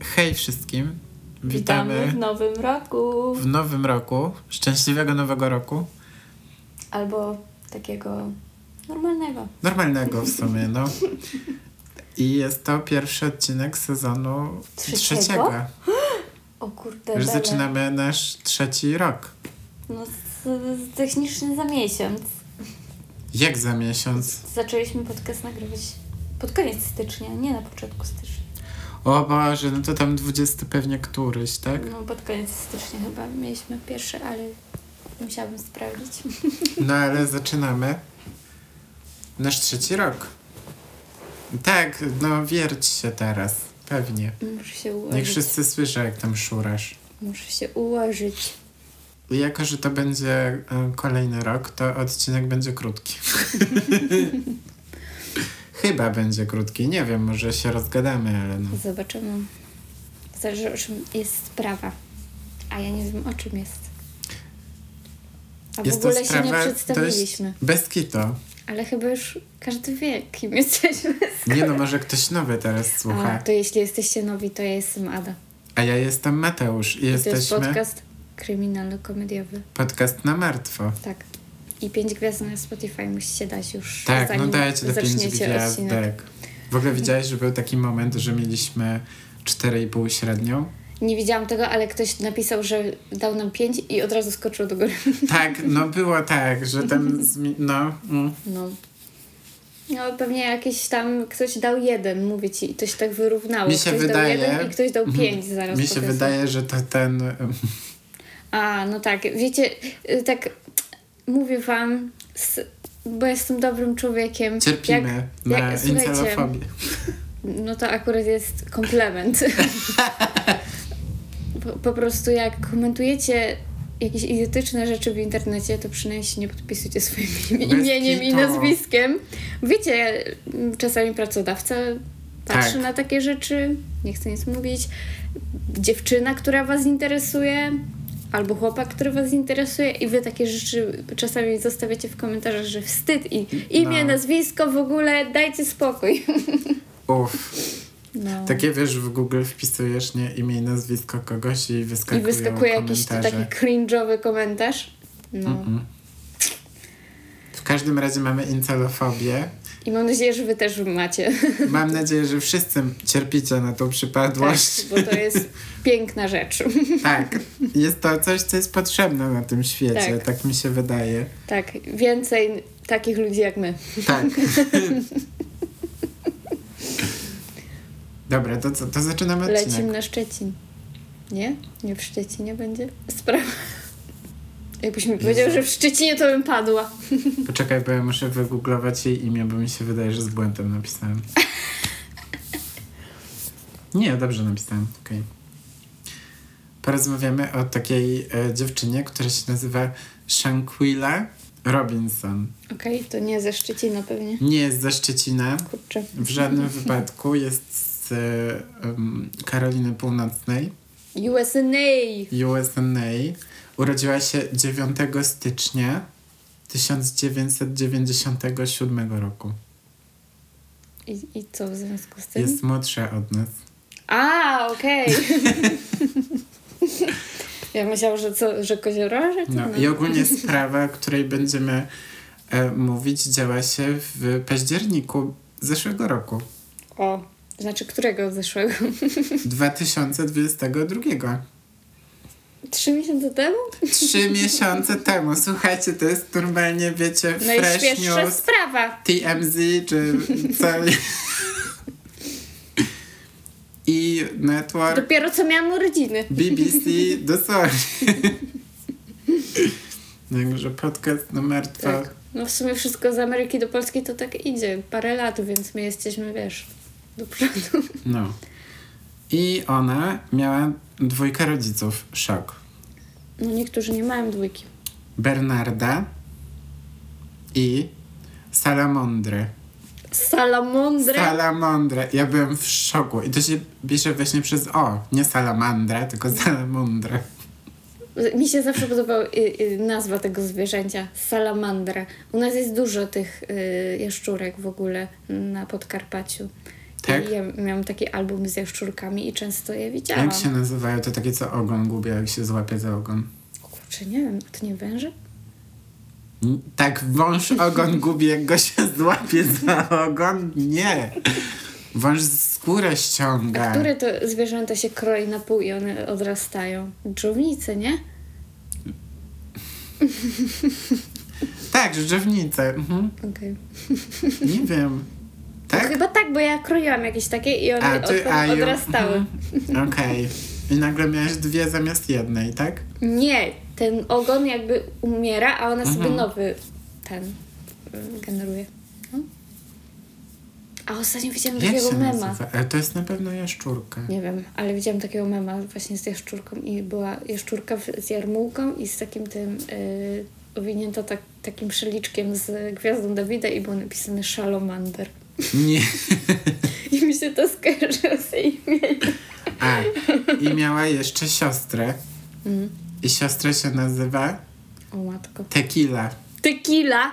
Hej wszystkim. Witamy Witamy w nowym roku. w nowym roku. Szczęśliwego nowego roku. Albo takiego normalnego. Normalnego w sumie, no. I jest to pierwszy odcinek sezonu Trzeciego? trzeciego. O kurde, Już zaczynamy nasz trzeci rok. No, z, z, technicznie za miesiąc. Jak za miesiąc? Zaczęliśmy podcast nagrywać pod koniec stycznia, nie na początku stycznia. O Boże, no to tam 20 pewnie któryś, tak? No, pod koniec stycznia chyba mieliśmy pierwszy, ale musiałabym sprawdzić. No ale zaczynamy nasz trzeci rok. Tak, no wierć się teraz. Pewnie. Muszę się Niech ułożyć. wszyscy słyszą, jak tam szurasz. Muszę się ułożyć. Jako, że to będzie e, kolejny rok, to odcinek będzie krótki. Chyba będzie krótki. Nie wiem, może się rozgadamy, ale no. Zobaczymy. Zależy o czym jest sprawa. A ja nie wiem o czym jest. A w Jest to ogóle się nie sprawa przedstawiliśmy. Bez kito. Ale chyba już każdy wie, kim jesteśmy. Nie no, może ktoś nowy teraz A, słucha. to jeśli jesteście nowi, to ja jestem Ada. A ja jestem Mateusz i I to jest jesteśmy podcast kryminalno-komediowy. podcast na martwo. Tak. I pięć gwiazd na Spotify musicie dać już, Tak, no dajcie te pięć gwiazdek. W ogóle widziałeś, że był taki moment, że mieliśmy 4,5 średnią? Nie widziałam tego, ale ktoś napisał, że dał nam pięć i od razu skoczył do góry. Tak, no było tak, że tam, no, mm. No. No pewnie jakiś tam ktoś dał jeden, mówię ci, i to się tak wyrównało. Mi się ktoś wydaje- dał jeden i ktoś dał pięć zaraz mi się wydaje, że to ten, A, no tak, wiecie, y, tak mówię wam, bo jestem dobrym człowiekiem. cierpimy Jak, na incelofobię. No to akurat jest komplement. po, po prostu jak komentujecie jakieś idiotyczne rzeczy w internecie, to przynajmniej się nie podpisujcie swoim imieniem i nazwiskiem. Wiecie, m, czasami pracodawca patrzy Tak. na takie rzeczy, nie chce nic mówić. Dziewczyna, która was interesuje, albo chłopak, który was interesuje i wy takie rzeczy czasami zostawiacie w komentarzach, że wstyd i imię, No. nazwisko w ogóle, dajcie spokój. Uff. No. Takie wiesz, w Google wpisujesz nie imię i nazwisko kogoś i I wyskakują wyskakuje jakiś taki cringe'owy komentarz. No. Mm. W każdym razie mamy incelofobię. I mam nadzieję, że wy też macie. Mam nadzieję, że wszyscy cierpicie na tą Tak, przypadłość. bo to jest piękna rzecz. Tak. Jest to coś, co jest potrzebne na tym świecie, Tak. tak mi się wydaje. Tak, więcej takich ludzi jak my. Tak. Dobra, to co? To zaczynamy odcinek. Lecimy na Szczecin. Nie? Nie w Szczecinie będzie? Sprawa. Jakbyś mi powiedział, że w Szczecinie to bym padła. Poczekaj, bo ja muszę wygooglować jej imię, bo mi się wydaje, że z błędem napisałem. Nie, dobrze napisałem, okej. Porozmawiamy o takiej e, dziewczynie, która się nazywa Shanquilla Robinson. Okej, to nie ze Szczecina pewnie. Nie jest ze Szczecina, Kurczę. w żadnym wypadku jest z e, em, Karoliny Północnej, USA! USA. Urodziła się 9 stycznia 1997 roku. I, I co w związku z tym? Jest młodsza od nas. A, okej. ja myślałam, że co, że koziorożec? No, I ogólnie sprawa, o której będziemy e, mówić, działa się w październiku zeszłego roku. O, znaczy którego zeszłego? 2022. Trzy miesiące temu? Trzy miesiące temu. Słuchajcie, to jest normalnie, wiecie, fresh Najświeższa news, sprawa. TMZ, czy co... I network, Dopiero co miałam urodziny. BBC, dosłownie. Także podcast na martwo. Tak. No w sumie wszystko z Ameryki do Polski to tak idzie. Parę lat, więc my jesteśmy, wiesz, do przodu. No. I ona miała dwójkę rodziców. Szok. No niektórzy nie mają dwójki. Bernarda i Salamondry. Salamondrę. Salamondrę. Ja byłem w szoku. I to się pisze właśnie przez O. Nie salamandra, tylko salamondrę. Mi się zawsze podobała y, y, nazwa tego zwierzęcia. Salamandra. U nas jest dużo tych y, jaszczurek w ogóle na Podkarpaciu. Tak? I ja miałam taki album z jaszczurkami i często je widziałam. Jak się nazywają te takie, co ogon gubią, jak się złapie za ogon? Kurczę, nie wiem, a to nie węże? Tak, wąż ogon gubi, jak go się złapie za ogon? Nie. Wąż skórę ściąga. Które to zwierzęta się kroi na pół i one odrastają? Dżownice, nie? Tak, drzewnice. Mhm. Okej. Nie wiem. Tak? Tak? Chyba tak, bo ja kroiłam jakieś takie i one A, ty- od, a, odrastały. mhm. Okej. I nagle miałeś dwie zamiast jednej, tak? Nie, ten ogon jakby umiera, a ona sobie Mhm. nowy ten y, generuje. No. A ostatnio widziałam Jak takiego mema. nazywa? Ale to jest na pewno jaszczurka. Nie wiem, ale widziałam takiego mema właśnie z jaszczurką i była jaszczurka z jarmułką i z takim tym y, owinięta tak, takim szeliczkiem z gwiazdą Dawida i było napisane Shalomander. Nie. I mi się to skojarzyło z jej imieniem. A, i miała jeszcze siostrę. Mhm. I siostra się nazywa O matko. Tequila. Tequila!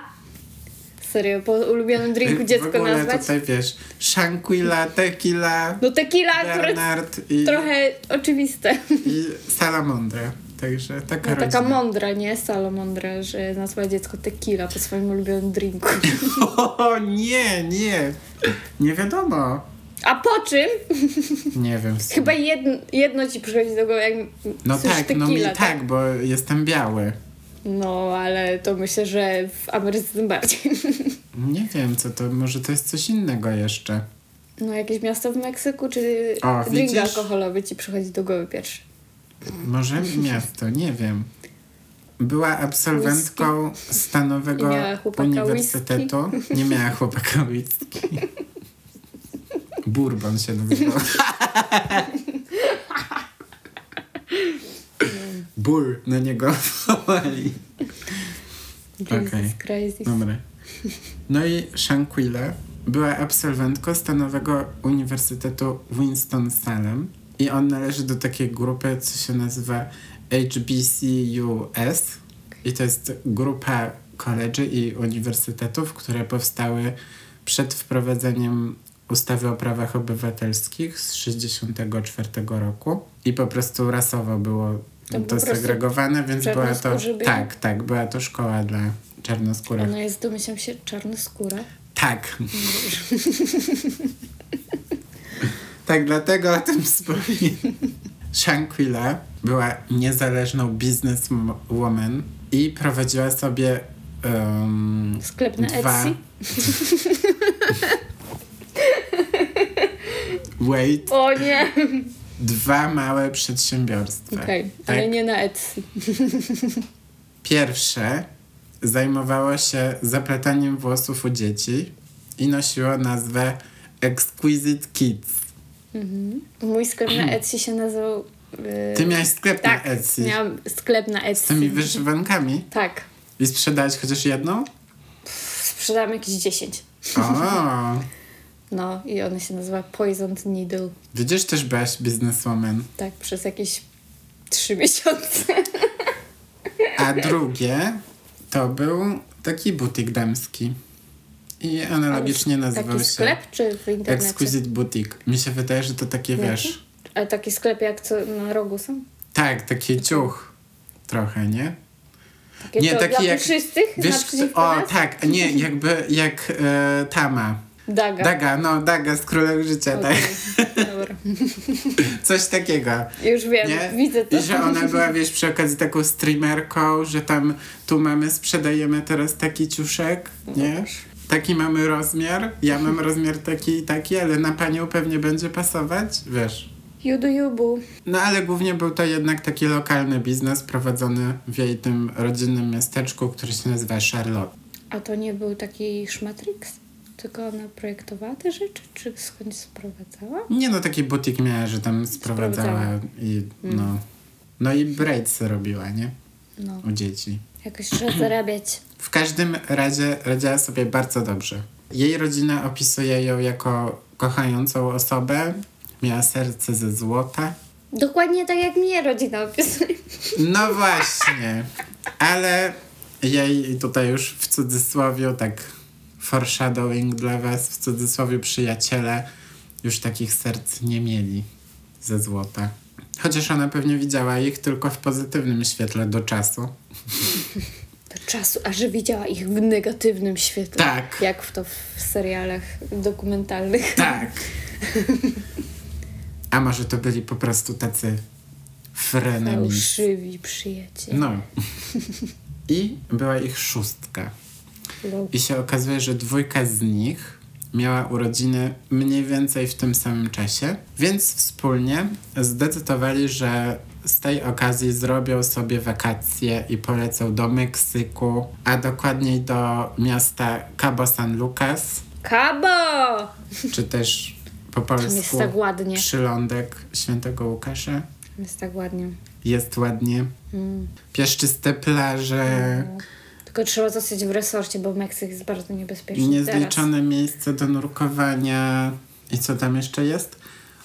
Serio, po ulubionym drinku w dziecko ogóle nazwać? tutaj wiesz, Shanquilla, Tequila, No tequila akurat Bernard i, trochę oczywiste. i Salamandra. Także taka No, taka rodzina. mądra, nie? Salomondra, że nazwa dziecko tequila po swoim ulubionym drinku. O nie, nie. Nie wiadomo. A po czym? Nie wiem. Chyba jedno, jedno ci przychodzi do głowy, jak No tak, no mi tequila, tak, bo jestem biały. No, ale to myślę, że w Ameryce tym bardziej. Nie wiem, co to, może to jest coś innego jeszcze. No, jakieś miasto w Meksyku, czy O, drink widzisz? alkoholowy ci przychodzi do głowy pierwszy? Może miasto, nie wiem. Była absolwentką stanowego miała chłopaka uniwersytetu. Nie miała chłopaka whisky. Bourbon się nazywał. Ból na niego wołali. Okej. Christ. Dobra. No i Shanquilla była absolwentką stanowego Uniwersytetu Winston-Salem i on należy do takiej grupy, co się nazywa HBCUS i to jest grupa koledży i uniwersytetów, które powstały przed wprowadzeniem ustawy o prawach obywatelskich z 1964 roku i po prostu rasowo było To to segregowane, więc była to tak, tak, była to szkoła dla czarnoskórych. Ona jest, domyślam się, czarnoskóra. Tak. tak, dlatego o tym wspominam. Shanquilla była niezależną bizneswoman i prowadziła sobie um, Sklep na dwa... Etsy. Wait, O nie! dwa małe przedsiębiorstwa. Okej, tak? ale nie na Etsy. Pierwsze zajmowało się zapletaniem włosów u dzieci i nosiło nazwę Exquisite Kids. Mhm. Mój sklep na Etsy się nazywał... Yy, Ty miałeś sklep tak, na Etsy miałam sklep na z Etsy. tymi wyszywankami Tak. i sprzedałeś chociaż jedną? Sprzedałam jakieś 10. O, No i ona się nazywa Poisoned Needle. widzisz, też byłaś bizneswoman. Tak, przez jakieś 3 miesiące. A drugie to był taki butik damski. I analogicznie nazywał się sklep czy w internecie? Exquisite Boutique. Mi się wydaje, że to takie, Jaki? wiesz... Ale taki sklep jak co na rogu są? Tak, taki ciuch trochę, nie? Takie Nie, taki jak- puszystych Wiesz, o nas? tak, nie, jakby jak e, Tama. Daga. Daga, no Daga z Królem Życia, Okej, tak. Dobra. Coś takiego. Już wiem, Nie? widzę to. I że ona była, wiesz, przy okazji taką streamerką, że tam tu mamy, sprzedajemy teraz taki ciuszek, nie? Taki mamy rozmiar, ja mam rozmiar taki i taki, ale na panią pewnie będzie pasować, wiesz. Judu jubu. No ale głównie był to jednak taki lokalny biznes prowadzony w jej tym rodzinnym miasteczku, który się nazywa Charlotte. A to nie był taki szmatrix? Tylko ona projektowała te rzeczy, czy skądś sprowadzała? Nie no, taki butik miała, że tam sprowadzała Sprowadzała. i no... No i braids robiła, nie? No, U dzieci. jakoś trzeba zarabiać. W każdym razie radziła sobie bardzo dobrze. Jej rodzina opisuje ją jako kochającą osobę, miała serce ze złota Dokładnie tak jak mnie rodzina opisuje. No właśnie, ale jej tutaj już w cudzysłowie, tak foreshadowing dla was, w cudzysłowie przyjaciele już takich serc nie mieli ze złota. Chociaż ona pewnie widziała ich tylko w pozytywnym świetle do czasu. Do czasu, a że widziała ich w negatywnym świetle. Tak. Jak w to w serialach dokumentalnych. Tak. A może to byli po prostu tacy frenemies. Fałszywi przyjaciele. No. I była ich szóstka. I się okazuje, że dwójka z nich miała urodziny mniej więcej w tym samym czasie, więc wspólnie zdecydowali, że z tej okazji zrobią sobie wakacje i polecą do Meksyku, a dokładniej do miasta Cabo San Lucas, Kabo! czy też po Tam jest polsku tak ładnie. przylądek świętego Łukasza. Jest tak ładnie. Jest ładnie. Mm. Pieszczyste plaże, Tylko trzeba zostać w resorcie, bo Meksyk jest bardzo niebezpieczny. niezliczone miejsce do nurkowania i co tam jeszcze jest?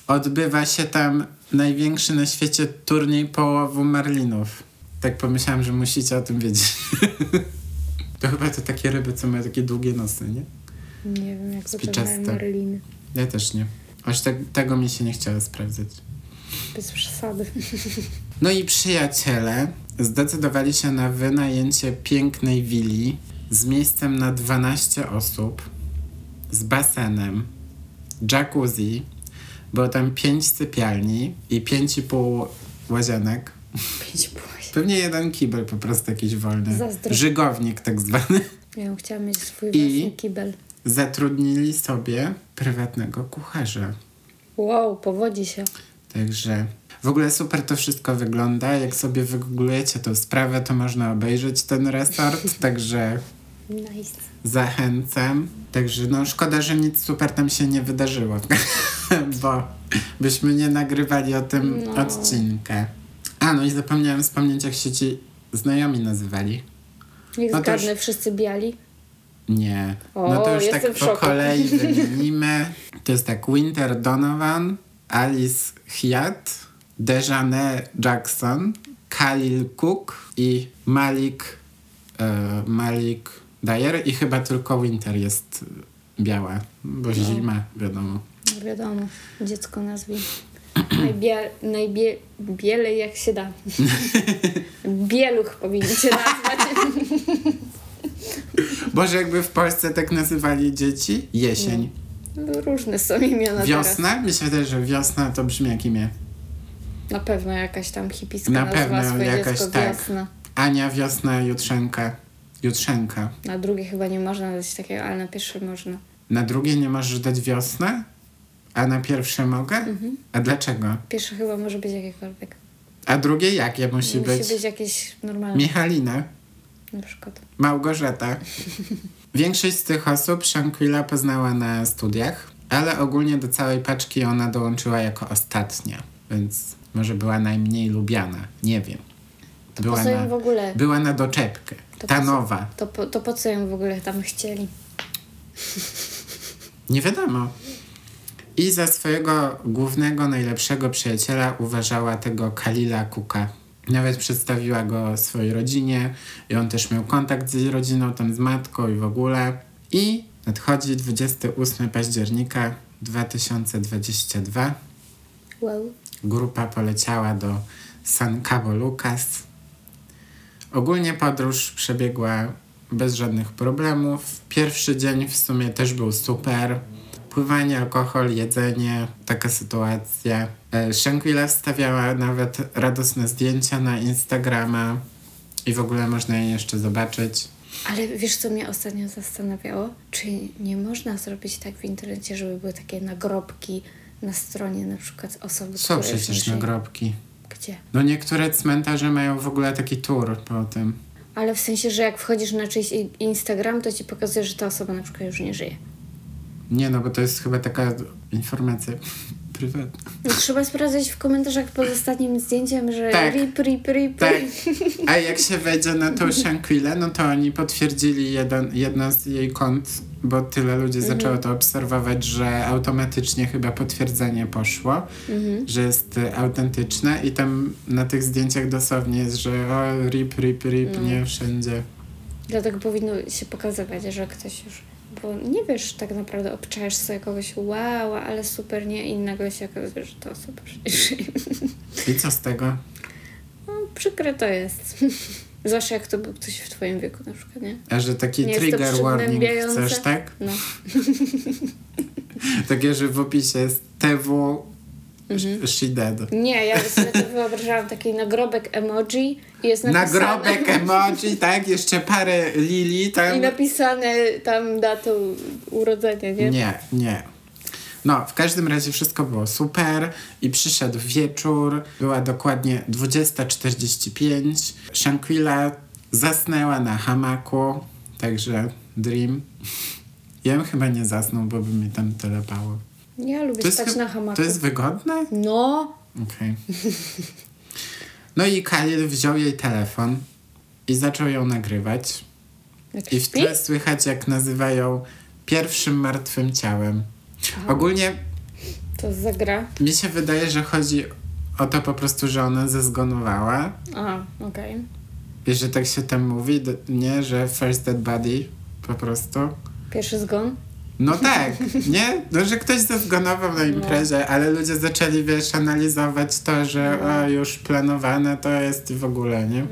Odbywa się tam największy na świecie turniej połowu marlinów. Tak pomyślałam, że musicie o tym wiedzieć. to chyba to takie ryby, co mają takie długie nosy, nie? Teraz. Nie wiem, jak wyglądają marliny. Ja też nie. Aż te, tego mi się nie chciało sprawdzać. Bez przesady. No i przyjaciele zdecydowali się na wynajęcie pięknej willi z miejscem na 12 osób, z basenem, jacuzzi, było tam 5 sypialni i 5,5 łazienek. Pięć płaś. Pewnie jeden kibel po prostu jakiś wolny. Zazdro. Żygownik tak zwany. Ja bym chciała mieć swój I- własny kibel. Zatrudnili sobie prywatnego kucharza. Wow, powodzi się. Także w ogóle super to wszystko wygląda. Jak sobie wygooglujecie tą sprawę, to można obejrzeć ten resort, także Nice. zachęcam. Także no szkoda, że nic super tam się nie wydarzyło, bo byśmy nie nagrywali o tym No. odcinka. A no i zapomniałem wspomnieć, jak się ci znajomi nazywali. Niech No zgadnę, już- wszyscy biali. Nie. O, no to już tak po szoku. kolei wymienimy. To jest tak Winter Donovan, Alice Hyatt, Dejane Jackson, Khalil Cook i Malik e, Malik Dyer i chyba tylko Winter jest biała, bo zima, wiadomo. No wiadomo, dziecko nazwij. Najbie, najbie, bielej jak się da. Bieluch powinniście nazwać. Boże, jakby w Polsce tak nazywali dzieci? Jesień. Różne są imiona teraz. Wiosna? Mi się wydaje, że wiosna to brzmi jak imię. Na pewno jakaś tam hipiska Na pewno swoje jakaś dziecko tak. wiosna. Ania, wiosna, jutrzenka. Jutrzenka. Na drugie chyba nie można dać takiego, ale na pierwsze można. Na drugie nie możesz dać wiosnę, a na pierwsze mogę? Mhm. A dlaczego? Pierwsze chyba może być jakiekolwiek. A drugie jakie musi, Musi być? być jakieś normalne. Michalina, Na przykład. Małgorzata. Większość z tych osób Shanquilla poznała na studiach, ale ogólnie do całej paczki ona dołączyła jako ostatnia, więc może była najmniej lubiana. Nie wiem. To Była po co ją na, w ogóle? była na doczepkę. To Ta po nowa. To po, to po co ją w ogóle tam chcieli? Nie wiadomo. I za swojego głównego, najlepszego przyjaciela uważała tego Kalila Kuka. Nawet przedstawiła go swojej rodzinie i on też miał kontakt z jej rodziną, tam z matką i w ogóle. I nadchodzi 28 października 2022. Wow. Grupa poleciała do San Cabo Lucas. Ogólnie podróż przebiegła bez żadnych problemów. Pierwszy dzień w sumie też był super. Pływanie, alkohol, jedzenie, taka sytuacja. E, Shanquilla wstawiała nawet radosne zdjęcia na Instagrama i w ogóle można je jeszcze zobaczyć. Ale wiesz, co mnie ostatnio zastanawiało? Czy nie można zrobić tak w internecie, żeby były takie nagrobki na stronie na przykład osoby, Są które przecież żyją? nagrobki. Gdzie? No niektóre cmentarze mają w ogóle taki tour po tym. Ale w sensie, że jak wchodzisz na czyjś Instagram, to ci pokazuje, że ta osoba na przykład już nie żyje. Nie no, bo to jest chyba taka informacja prywatne. No, trzeba sprawdzać w komentarzach pod ostatnim zdjęciem, że Tak. rip, rip, rip. Tak. A jak się wejdzie na tą Shanquillę, no to oni potwierdzili jeden, jedno z jej kont, bo tyle ludzi Mhm. zaczęło to obserwować, że automatycznie chyba potwierdzenie poszło, Mhm. że jest autentyczne i tam na tych zdjęciach dosłownie jest, że o, rip, rip, rip, No. nie wszędzie. Dlatego powinno się pokazywać, że ktoś już... Bo nie wiesz tak naprawdę, obczajesz sobie kogoś, wow, ale super, nie? I nagle się okazuje, że to super. I co z tego? No, przykre to jest. Zwłaszcza jak to był ktoś w twoim wieku na przykład, nie? A że taki Nie trigger warning chcesz, tak? No. Takie, że w opisie jest TW Mhm. she dead. Nie, ja sobie to wyobrażałam taki nagrobek emoji i jest napisane... Nagrobek emoji, tak? Jeszcze parę lili tam. I napisane tam datą urodzenia, nie? Nie, nie. No, w każdym razie wszystko było super i przyszedł wieczór, była dokładnie 20.45. Shanquilla zasnęła na hamaku, także dream. Ja bym chyba nie zasnął, bo by mi tam telepało. Ja lubię To spać na hamaku. to jest wygodne? No, Okej. No i Khalil wziął jej telefon i zaczął ją nagrywać. jak I w tle słychać, jak nazywają pierwszym martwym ciałem. Ogólnie To zagra. mi się wydaje, że chodzi o to po prostu, że ona zezgonowała. Aha, okej. Wiesz, że tak się tam mówi, nie? Że first dead body po prostu. Pierwszy zgon. No tak, nie? No, że ktoś zezgonował na imprezie, ale ludzie zaczęli, wiesz, analizować to, że o, już planowane to jest i w ogóle, nie?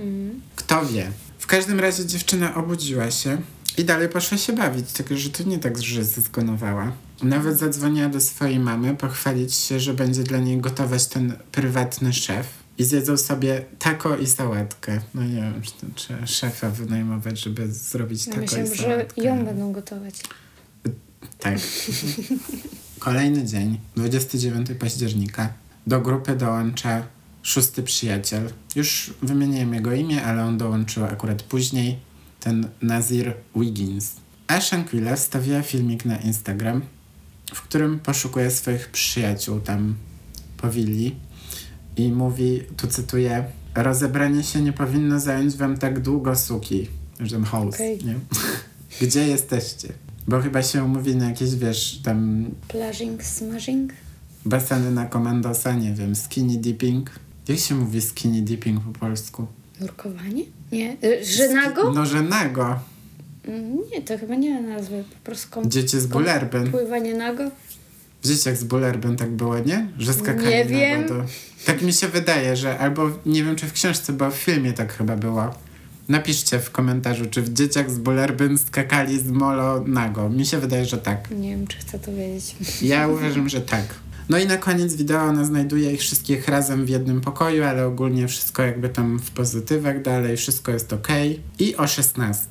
Kto wie. W każdym razie dziewczyna obudziła się i dalej poszła się bawić, tylko że to nie tak, że zezgonowała. Nawet zadzwoniła do swojej mamy pochwalić się, że będzie dla niej gotować ten prywatny szef. I zjedzą sobie taco i sałatkę. No nie wiem, czy to trzeba szefa wynajmować, żeby zrobić Ja myślałam, i że sałatkę. ją będą gotować. Tak. Kolejny dzień, 29 października. Do grupy dołącza szósty przyjaciel. Już wymieniłem jego imię, ale on dołączył akurat później. Ten Nazir Wiggins. A Shanquilla wstawiła filmik na Instagram, w którym poszukuje swoich przyjaciół tam po willi i mówi, tu cytuję, rozebranie się nie powinno zająć wam tak długo, suki. Że ten host, Okej. nie? Gdzie jesteście? Bo chyba się umówi na jakieś, wiesz, tam Plazing, smashing. baseny na komandosa, nie wiem, skinny dipping. Jak się mówi skinny dipping po polsku? Nurkowanie? Nie. Y, Że nago? No, że nago. Mm, Nie, to chyba nie ma nazwy. Po prostu kom- Dzieci z Bullerbyn. pływanie nago. W dzieciach z Bullerbyn tak było, nie? Że skakali Nie na wiem. wodę. Tak mi się wydaje, że albo nie wiem, czy w książce, bo w filmie tak chyba było. Napiszcie w komentarzu, czy w dzieciach z Bullerbyn skakali z molo nago. Mi się wydaje, że tak. Nie wiem, czy chcę to wiedzieć. Ja uważam, że tak. No i na koniec wideo ona znajduje ich wszystkich razem w jednym pokoju, ale ogólnie wszystko jakby tam w pozytywach dalej, wszystko jest ok. I o 16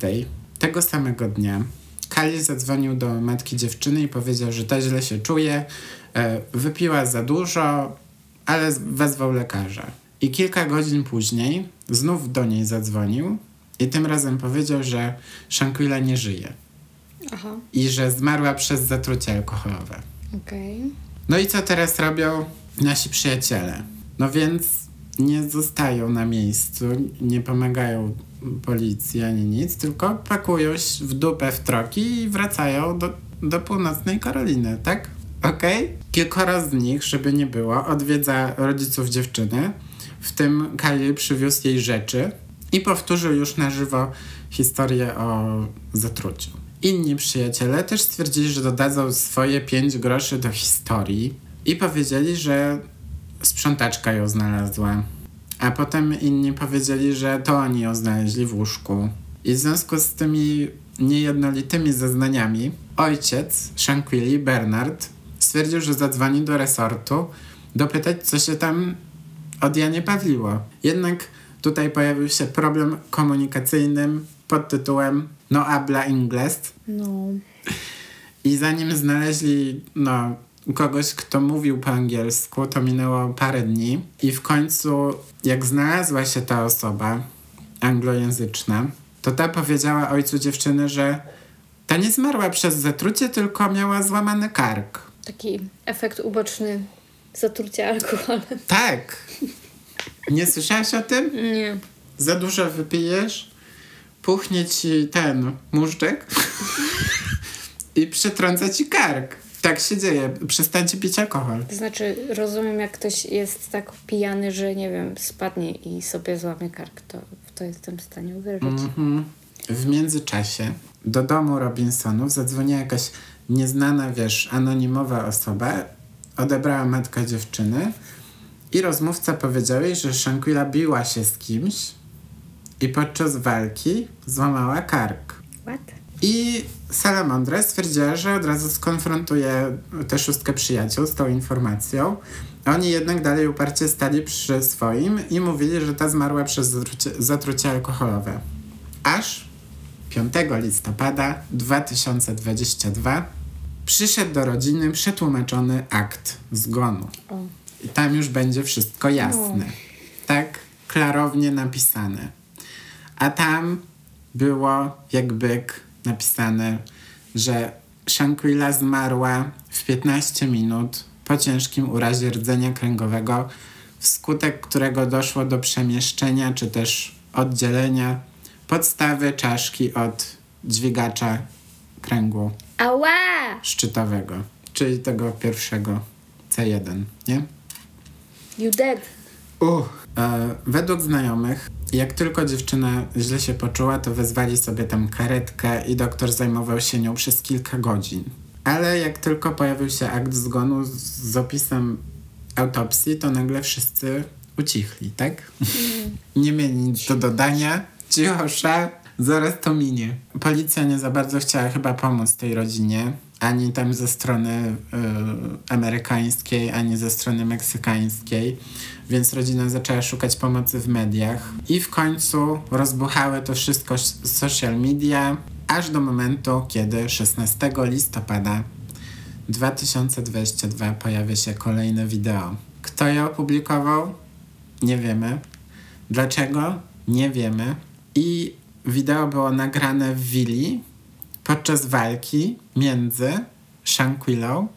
tego samego dnia Kali zadzwonił do matki dziewczyny i powiedział, że ta źle się czuje, e, wypiła za dużo, ale wezwał lekarza. I kilka godzin później znów do niej zadzwonił i tym razem powiedział, że Shanquilla nie żyje Aha, i że zmarła przez zatrucie alkoholowe. okej. No i co teraz robią nasi przyjaciele? No więc nie zostają na miejscu, nie pomagają policji ani nic, tylko pakują się w dupę w troki i wracają do, do północnej Karoliny, tak? Okej? Kilkoro z nich, żeby nie było, odwiedza rodziców dziewczyny, w tym Kali przywiózł jej rzeczy i powtórzył już na żywo historię o zatruciu. Inni przyjaciele też stwierdzili, że dodadzą swoje 5 groszy do historii i powiedzieli, że sprzątaczka ją znalazła. A potem inni powiedzieli, że to oni ją znaleźli w łóżku. I w związku z tymi niejednolitymi zeznaniami, ojciec Shanquilli, Bernard, stwierdził, że zadzwoni do resortu dopytać, co się tam od Janie Pawliło. Jednak tutaj pojawił się problem komunikacyjny pod tytułem No habla inglés No, i zanim znaleźli no, kogoś, kto mówił po angielsku, to minęło parę dni i w końcu jak znalazła się ta osoba anglojęzyczna, to ta powiedziała ojcu dziewczyny, że ta nie zmarła przez zatrucie, tylko miała złamany kark. taki efekt uboczny zatrucie alkoholem. Tak. Nie słyszałaś o tym? Nie. Za dużo wypijesz, puchnie ci ten muszczek i przetrąca ci kark. Tak się dzieje. Przestańcie pić alkohol. To znaczy, rozumiem, jak ktoś jest tak pijany, że nie wiem, spadnie i sobie złamie kark, to w to jestem w stanie uwierzyć. Mhm. W międzyczasie do domu Robinsonów zadzwoniła jakaś nieznana, wiesz, anonimowa osoba. Odebrała matka dziewczyny i rozmówca powiedział jej, że Shanquilla biła się z kimś i podczas walki złamała kark. What? I Salamandra stwierdziła, że od razu skonfrontuje tę szóstkę przyjaciół z tą informacją. Oni jednak dalej uparcie stali przy swoim i mówili, że ta zmarła przez zatrucie, zatrucie alkoholowe. Aż 5 listopada 2022 przyszedł do rodziny przetłumaczony akt zgonu. I tam już będzie wszystko jasne. Tak klarownie napisane. A tam było jak byk napisane, że Shanquilla zmarła w 15 minut po ciężkim urazie rdzenia kręgowego, wskutek którego doszło do przemieszczenia czy też oddzielenia podstawy czaszki od dźwigacza kręgu Ała! szczytowego, czyli tego pierwszego C1, nie? You dead. Uch. E, według znajomych, jak tylko dziewczyna źle się poczuła, to wezwali sobie tam karetkę i doktor zajmował się nią przez kilka godzin. Ale jak tylko pojawił się akt zgonu z, z opisem autopsji, to nagle wszyscy ucichli, tak? nie mieli nic do dodania. Cichosza, zaraz to minie. Policja nie za bardzo chciała chyba pomóc tej rodzinie. Ani tam ze strony y, amerykańskiej, ani ze strony meksykańskiej. Więc rodzina zaczęła szukać pomocy w mediach. I w końcu rozbuchały to wszystko social media, aż do momentu, kiedy 16 listopada 2022 pojawia się kolejne wideo. Kto je opublikował? Nie wiemy. Dlaczego? Nie wiemy. I wideo było nagrane w willi podczas walki między Shanquillą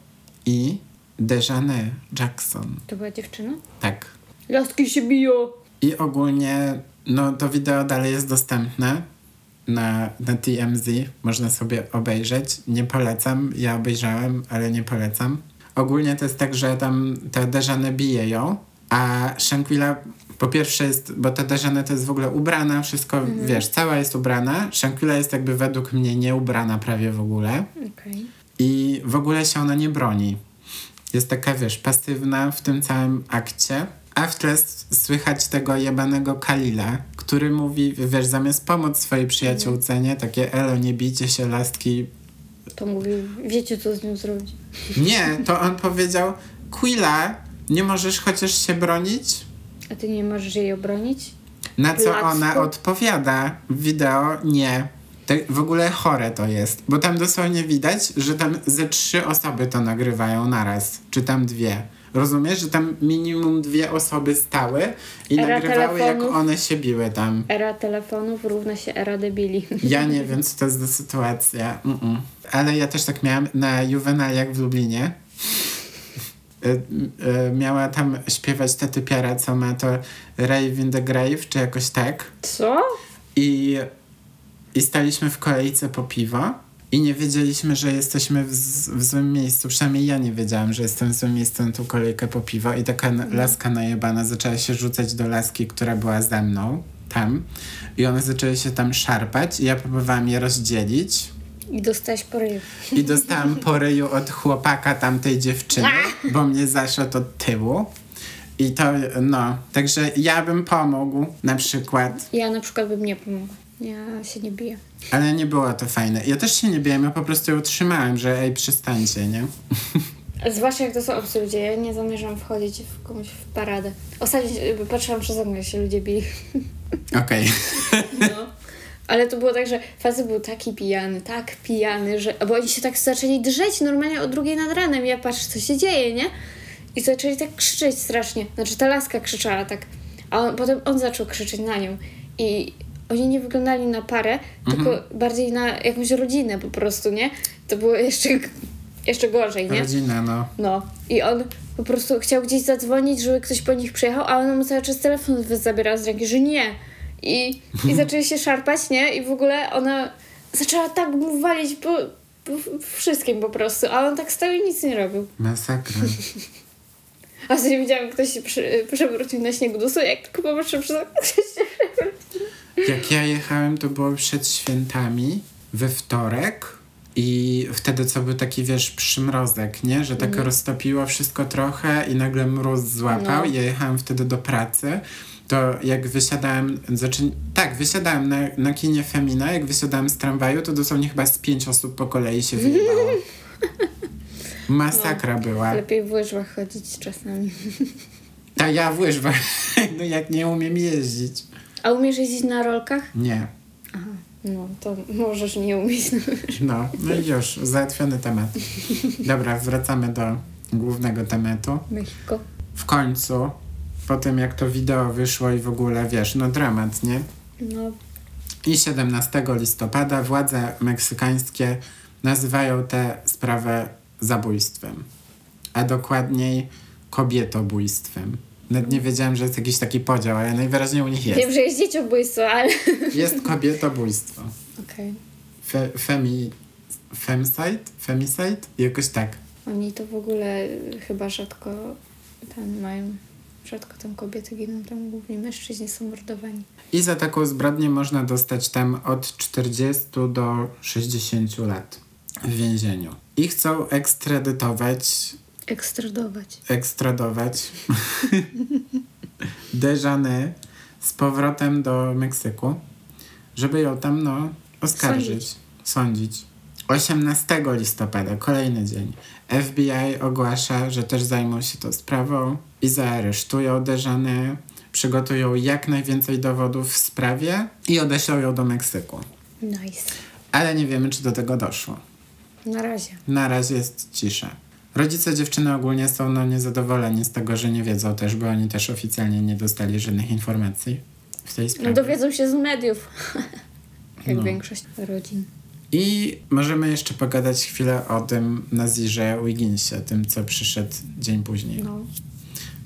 i Dejane Jackson. To była dziewczyna? Tak. Laski się biją. I ogólnie, no to wideo dalej jest dostępne na, na TMZ. Można sobie obejrzeć. Nie polecam. Ja obejrzałem, ale nie polecam. Ogólnie to jest tak, że tam ta Dejane bije ją, a Shanquilla po pierwsze jest, bo ta Dejane to jest w ogóle ubrana, wszystko, wiesz, cała jest ubrana. Shanquilla jest jakby według mnie nieubrana prawie w ogóle. Okej. I w ogóle się ona nie broni. Jest taka, wiesz, pasywna w tym całym akcie. A w tle słychać tego jebanego Kalila, który mówi, wiesz, zamiast pomóc swojej przyjaciółce, nie? Takie, elo, nie bijcie się, lastki. To mówi, wiecie co z nią zrobić. Nie, to on powiedział, Quilla, nie możesz chociaż się bronić? A ty nie możesz jej obronić? Na co Placku? ona odpowiada w wideo, nie. Tak, w ogóle chore to jest, bo tam dosłownie widać, że tam ze trzy osoby to nagrywają naraz, czy tam dwie. Rozumiesz, że tam minimum dwie osoby stały i Era nagrywały, jak one się biły tam. Era telefonów równa się era debili. Ja nie wiem, co to jest za sytuacja. Mm-mm. Ale ja też tak miałam na Juvenaliach w Lublinie. Y, y, miała tam śpiewać ta typiara, co ma to Rave in the Grave, czy jakoś tak. Co? I, I staliśmy w kolejce po piwo i nie wiedzieliśmy, że jesteśmy w, z- w złym miejscu. Przynajmniej ja nie wiedziałam, że jestem w złym miejscu na tą kolejkę po piwo. I taka n- laska najebana zaczęła się rzucać do laski, która była ze mną tam. I one zaczęły się tam szarpać i ja próbowałam je rozdzielić. I dostałeś po ryju. I dostałam po ryju od chłopaka tamtej dziewczyny, bo mnie zaszedł od tyłu. I to, no, także ja bym pomógł na przykład. Ja na przykład bym nie pomogła. Ja się nie biję. Ale nie było to fajne. Ja też się nie biłem, ja po prostu ją utrzymałem, że ej, przestańcie, nie? Zwłaszcza jak to są obcy ludzie. Ja nie zamierzam wchodzić w komuś w paradę. Ostatnio patrzyłam przez okno, jak się ludzie bili. Okej. Ale to było tak, że facet był taki pijany, tak pijany, że... Bo oni się tak zaczęli drzeć normalnie o drugiej nad ranem. Ja patrzę, co się dzieje, nie? I zaczęli tak krzyczeć strasznie. Znaczy ta laska krzyczała tak. A on, potem on zaczął krzyczeć na nią. I oni nie wyglądali na parę, tylko bardziej na jakąś rodzinę po prostu, nie? To było jeszcze, jeszcze gorzej, nie? Rodzina, no. No. I on po prostu chciał gdzieś zadzwonić, żeby ktoś po nich przyjechał, a ona mu cały czas telefon zabierała z ręki, że nie. I, i zaczęli się szarpać, nie? I w ogóle ona zaczęła tak mu walić po, po wszystkim po prostu, a on tak stał i nic nie robił. Masakra. A sobie widziałam, jak ktoś się przy, przewrócił na śniegu dosłownie, jak tylko popatrzył przez okno, ktoś się przewrócił. Jak ja jechałem, to było przed świętami, we wtorek i wtedy co był taki, wiesz, przymrozek, nie? Że tak Mhm. roztopiło wszystko trochę i nagle mróz złapał. No. Ja jechałem wtedy do pracy. To jak wysiadałem, znaczy tak, wysiadałem na, na kinie Femina, jak wysiadałem z tramwaju, to dosłownie chyba z pięć osób po kolei się wyjebało. Masakra była. Lepiej w łyżwach chodzić czasami. A ja w łyżwach, no jak nie umiem jeździć. A umiesz jeździć na rolkach? Nie. Aha, no to możesz nie umieć. No, no i już, załatwiony temat. Dobra, wracamy do głównego tematu. Mexico. W końcu, po tym jak to wideo wyszło i w ogóle, wiesz, no dramat, nie? No, I 17 listopada władze meksykańskie nazywają tę sprawę zabójstwem, a dokładniej kobietobójstwem. Nawet nie wiedziałem, że jest jakiś taki podział, ale najwyraźniej u nich wiem, jest. że jest dzieciobójstwo, ale... Jest kobietobójstwo. Okej. Fe, femi, femicide? Femicide? Jakoś tak. Oni to w ogóle chyba rzadko tam mają... Rzadko tam kobiety giną, tam głównie mężczyźni są mordowani. I za taką zbrodnię można dostać tam od 40 do 60 lat w więzieniu. I chcą ekstradytować, Ekstradować. ekstradować Deżany z powrotem do Meksyku, żeby ją tam, no, oskarżyć, sądzić. 18 listopada, kolejny dzień, FBI ogłasza, że też zajmą się tą sprawą i zaaresztują Deżanę, przygotują jak najwięcej dowodów w sprawie i odeślą ją do Meksyku. Nice. Ale nie wiemy, czy do tego doszło. Na razie. Na razie jest cisza. Rodzice dziewczyny ogólnie są no, niezadowoleni z tego, że nie wiedzą też, bo oni też oficjalnie nie dostali żadnych informacji w tej No sprawie. dowiedzą się z mediów. Jak No. większość rodzin. I możemy jeszcze pogadać chwilę o tym Nazirze Wigginsie, tym, co przyszedł dzień później. No.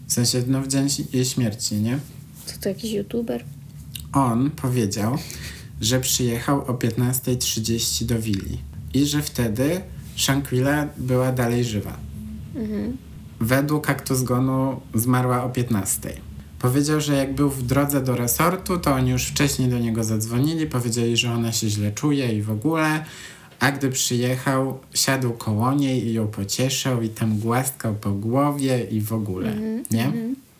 W sensie, no w dzień jej śmierci, nie? Co to jakiś youtuber? On powiedział, że przyjechał o 15.30 do willi i że wtedy Shanquilla była dalej żywa. Mhm. Według aktu zgonu zmarła o 15. Powiedział, że jak był w drodze do resortu, to oni już wcześniej do niego zadzwonili, powiedzieli, że ona się źle czuje i w ogóle. A gdy przyjechał, siadł koło niej i ją pocieszał i tam głaskał po głowie i w ogóle, nie?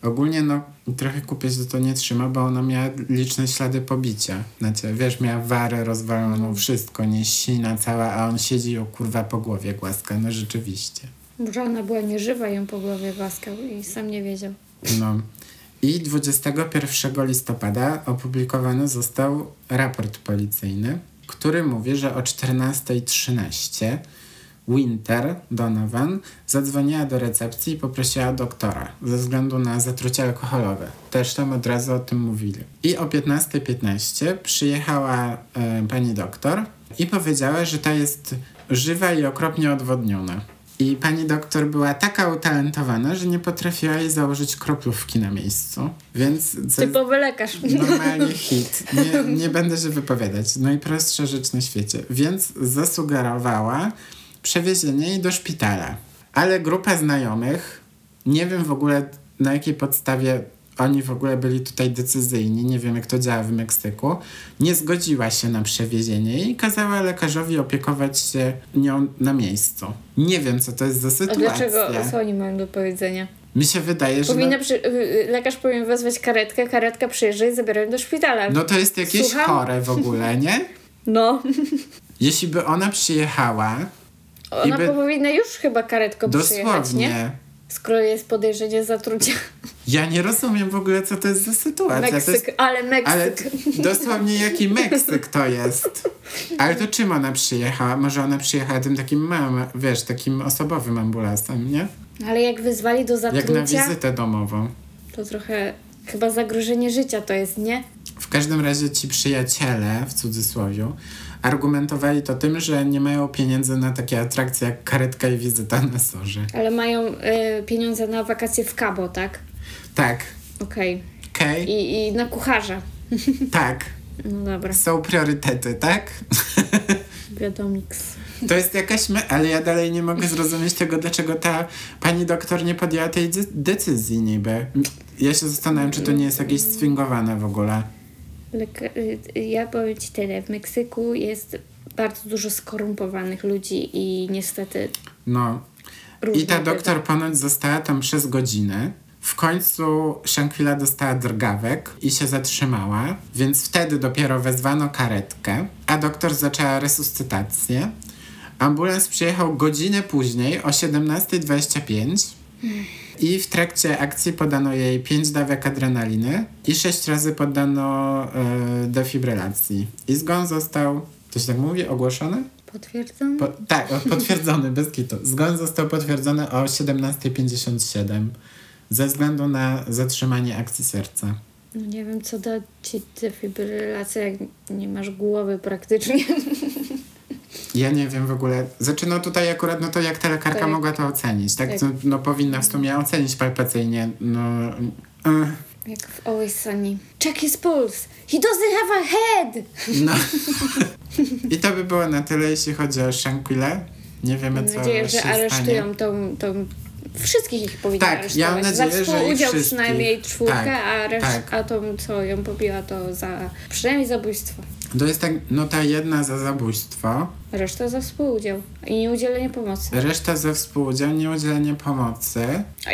Ogólnie no trochę kupiec to nie trzyma, bo ona miała liczne ślady pobicia. Znaczy, wiesz, miała warę rozwaloną, wszystko, nie sina cała, a on siedzi ją kurwa po głowie głaska. No rzeczywiście. Może ona była nieżywa ją po głowie głaskał i sam nie wiedział. No. I 21 listopada opublikowany został raport policyjny, który mówi, że o 14.13 Winter Donovan zadzwoniła do recepcji i poprosiła doktora ze względu na zatrucie alkoholowe. Też tam od razu o tym mówili. I o 15.15 przyjechała e, pani doktor i powiedziała, że ta jest żywa i okropnie odwodniona. I pani doktor była taka utalentowana, że nie potrafiła jej założyć kroplówki na miejscu. Więc Typowy lekarz. normalnie hit. Nie, nie będę się wypowiadać. Najprostsza rzecz na świecie. Więc zasugerowała przewiezienie jej do szpitala. Ale grupa znajomych, nie wiem w ogóle na jakiej podstawie oni w ogóle byli tutaj decyzyjni, nie wiem jak to działa w Meksyku, nie zgodziła się na przewiezienie i kazała lekarzowi opiekować się nią na miejscu. Nie wiem, co to jest za A sytuacja. dlaczego? Co oni mają do powiedzenia? Mi się wydaje, że... Powinna przy, lekarz powinien wezwać karetkę, karetka przyjeżdża i zabiera ją do szpitala. no to jest jakieś Słucham? chore w ogóle, nie? No. Jeśli by ona przyjechała, Ona by- powinna już chyba karetką przyjechać, nie? Skoro jest podejrzenie zatrucia. ja nie rozumiem w ogóle, co to jest za sytuacja. To jest, Meksyk, ale Meksyk. ale dosłownie jaki Meksyk to jest. Ale to czym ona przyjechała? Może ona przyjechała tym takim małym, wiesz, takim osobowym ambulansem, nie? Ale jak wyzwali do Jak na zatrucia, wizytę domową. to trochę chyba zagrożenie życia to jest, nie? W każdym razie ci przyjaciele, w cudzysłowie, argumentowali to tym, że nie mają pieniędzy na takie atrakcje jak karetka i wizyta na sorze. Ale mają y, pieniądze na wakacje w Cabo, tak? Tak, Okej. okej, I, I na kucharza. tak, No dobra, są priorytety, tak? wiadomiks. To jest jakaś my, ale ja dalej nie mogę zrozumieć tego, dlaczego ta pani doktor nie podjęła tej de- decyzji niby. Ja się zastanawiam, czy to nie jest jakieś swingowane w ogóle. Leka- y, ja powiem Ci tyle. W Meksyku jest bardzo dużo skorumpowanych ludzi i niestety No. I ta bywa. doktor ponoć została tam przez godzinę. W końcu Shankwila dostała drgawek i się zatrzymała, więc wtedy dopiero wezwano karetkę, a doktor zaczęła resuscytację. Ambulans przyjechał godzinę później o 17.25 i w trakcie akcji podano jej 5 dawek adrenaliny i 6 razy poddano e, defibrylacji. I zgon został, to się tak mówi, ogłoszony? Potwierdzam? Po, tak, potwierdzony, bez kitu. Zgon został potwierdzony o 17.57 ze względu na zatrzymanie akcji serca. No nie wiem, co da Ci defibrylacja, jak nie masz głowy praktycznie. Ja nie wiem w ogóle. Znaczy, no tutaj akurat, no to jak ta lekarka Tak. mogła to ocenić, tak? Tak. To, no powinna w sumie ocenić palpacyjnie, no... eh, Jak w Always Sunny. Check his pulse. He doesn't have a head! no. I to by było na tyle, jeśli chodzi o Shankwilę. Nie wiemy, Mam co nadzieję, że aresztują tą, tą... Wszystkich ich powinni Tak, aresztować. ja mam nadzieję, za że współudział wszystkich. przynajmniej czwórkę, Tak, a, reszt, tak. a tą, co ją pobiła, to za... Przynajmniej zabójstwo. To jest tak, no ta jedna za zabójstwo, Reszta za współudział i nieudzielenie pomocy. reszta za współudział, nieudzielenie pomocy.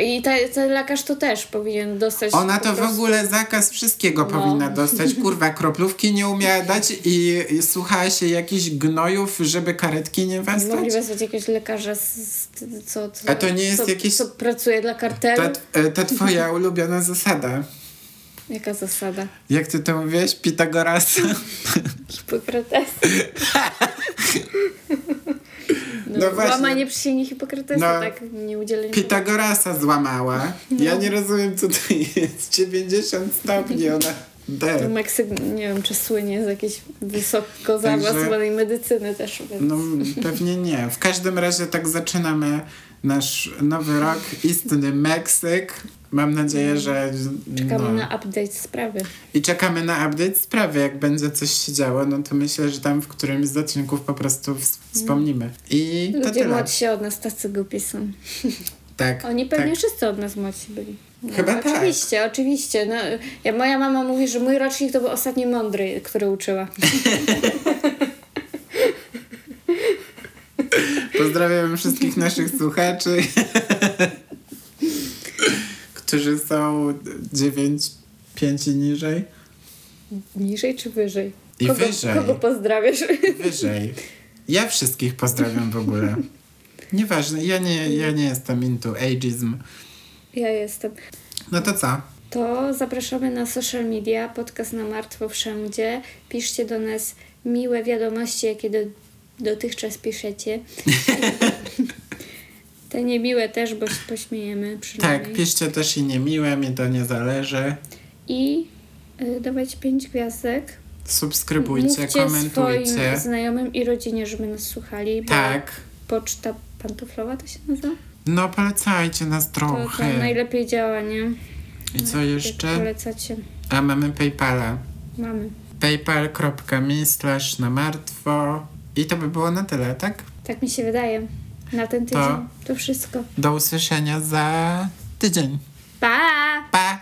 I ta, ten lekarz to też powinien dostać. Ona to w prostu- ogóle zakaz wszystkiego No. powinna dostać. Kurwa, kroplówki nie umiała dać i, i słuchała się jakichś gnojów, żeby karetki nie Mogli westać. wezwać jakiegoś lekarza, z, z, co, co, A to nie jest co, jakieś- co pracuje dla kartelu? Ta, e, ta twoja ulubiona zasada. Jaka zasada? Jak ty to mówiłeś? Pitagorasa? Hipokratesa. No, No właśnie. Łamanie przysięgi Hipokratesa, No. tak? Nie udzielenie Pitagorasa złamała. Ja nie rozumiem, co to jest. 90 stopni ona... To De. Meksyk, nie wiem, czy słynie z jakiejś wysoko zaawansowanej medycyny też. Więc... No pewnie nie. W każdym razie tak zaczynamy nasz nowy rok. Istny Meksyk. Mam nadzieję, że... Czekamy no. na update sprawy. I czekamy na update sprawy. Jak będzie coś się działo, no to myślę, że tam w którymś z odcinków po prostu ws- wspomnimy. I to Ludzie tyle. młodsi od nas tacy głupi są. Tak. Oni pewnie tak. wszyscy od nas młodsi byli. No, Chyba tak. Oczywiście, oczywiście. No, ja, moja mama mówi, że mój rocznik to był ostatni mądry, który uczyła. Pozdrawiam wszystkich naszych słuchaczy, którzy są 9, 5 i niżej. Niżej czy wyżej? I kogo, wyżej. Kogo pozdrawiasz? Wyżej. Ja wszystkich pozdrawiam w ogóle. Nieważne, ja nie, ja nie jestem into ageism. Ja jestem. No to co? To zapraszamy na social media, podcast na martwo wszędzie. Piszcie do nas miłe wiadomości, jakie do, dotychczas piszecie. Te niemiłe też, bo się pośmiejemy. Tak, piszcie też i niemiłe, mi to nie zależy. I y, dawajcie pięć gwiazdek. Subskrybujcie, Mówcie komentujcie. swoim znajomym i rodzinie, żeby nas słuchali. Tak. Poczta pantoflowa to się nazywa? No polecajcie nas To, to trochę. najlepiej działa, nie? I co Jak jeszcze? polecacie. A mamy Paypala. Mamy. paypal.me slash na martwo. I to by było na tyle, tak? Tak mi się wydaje. Na ten tydzień to wszystko. Do usłyszenia za tydzień. Pa! Pa!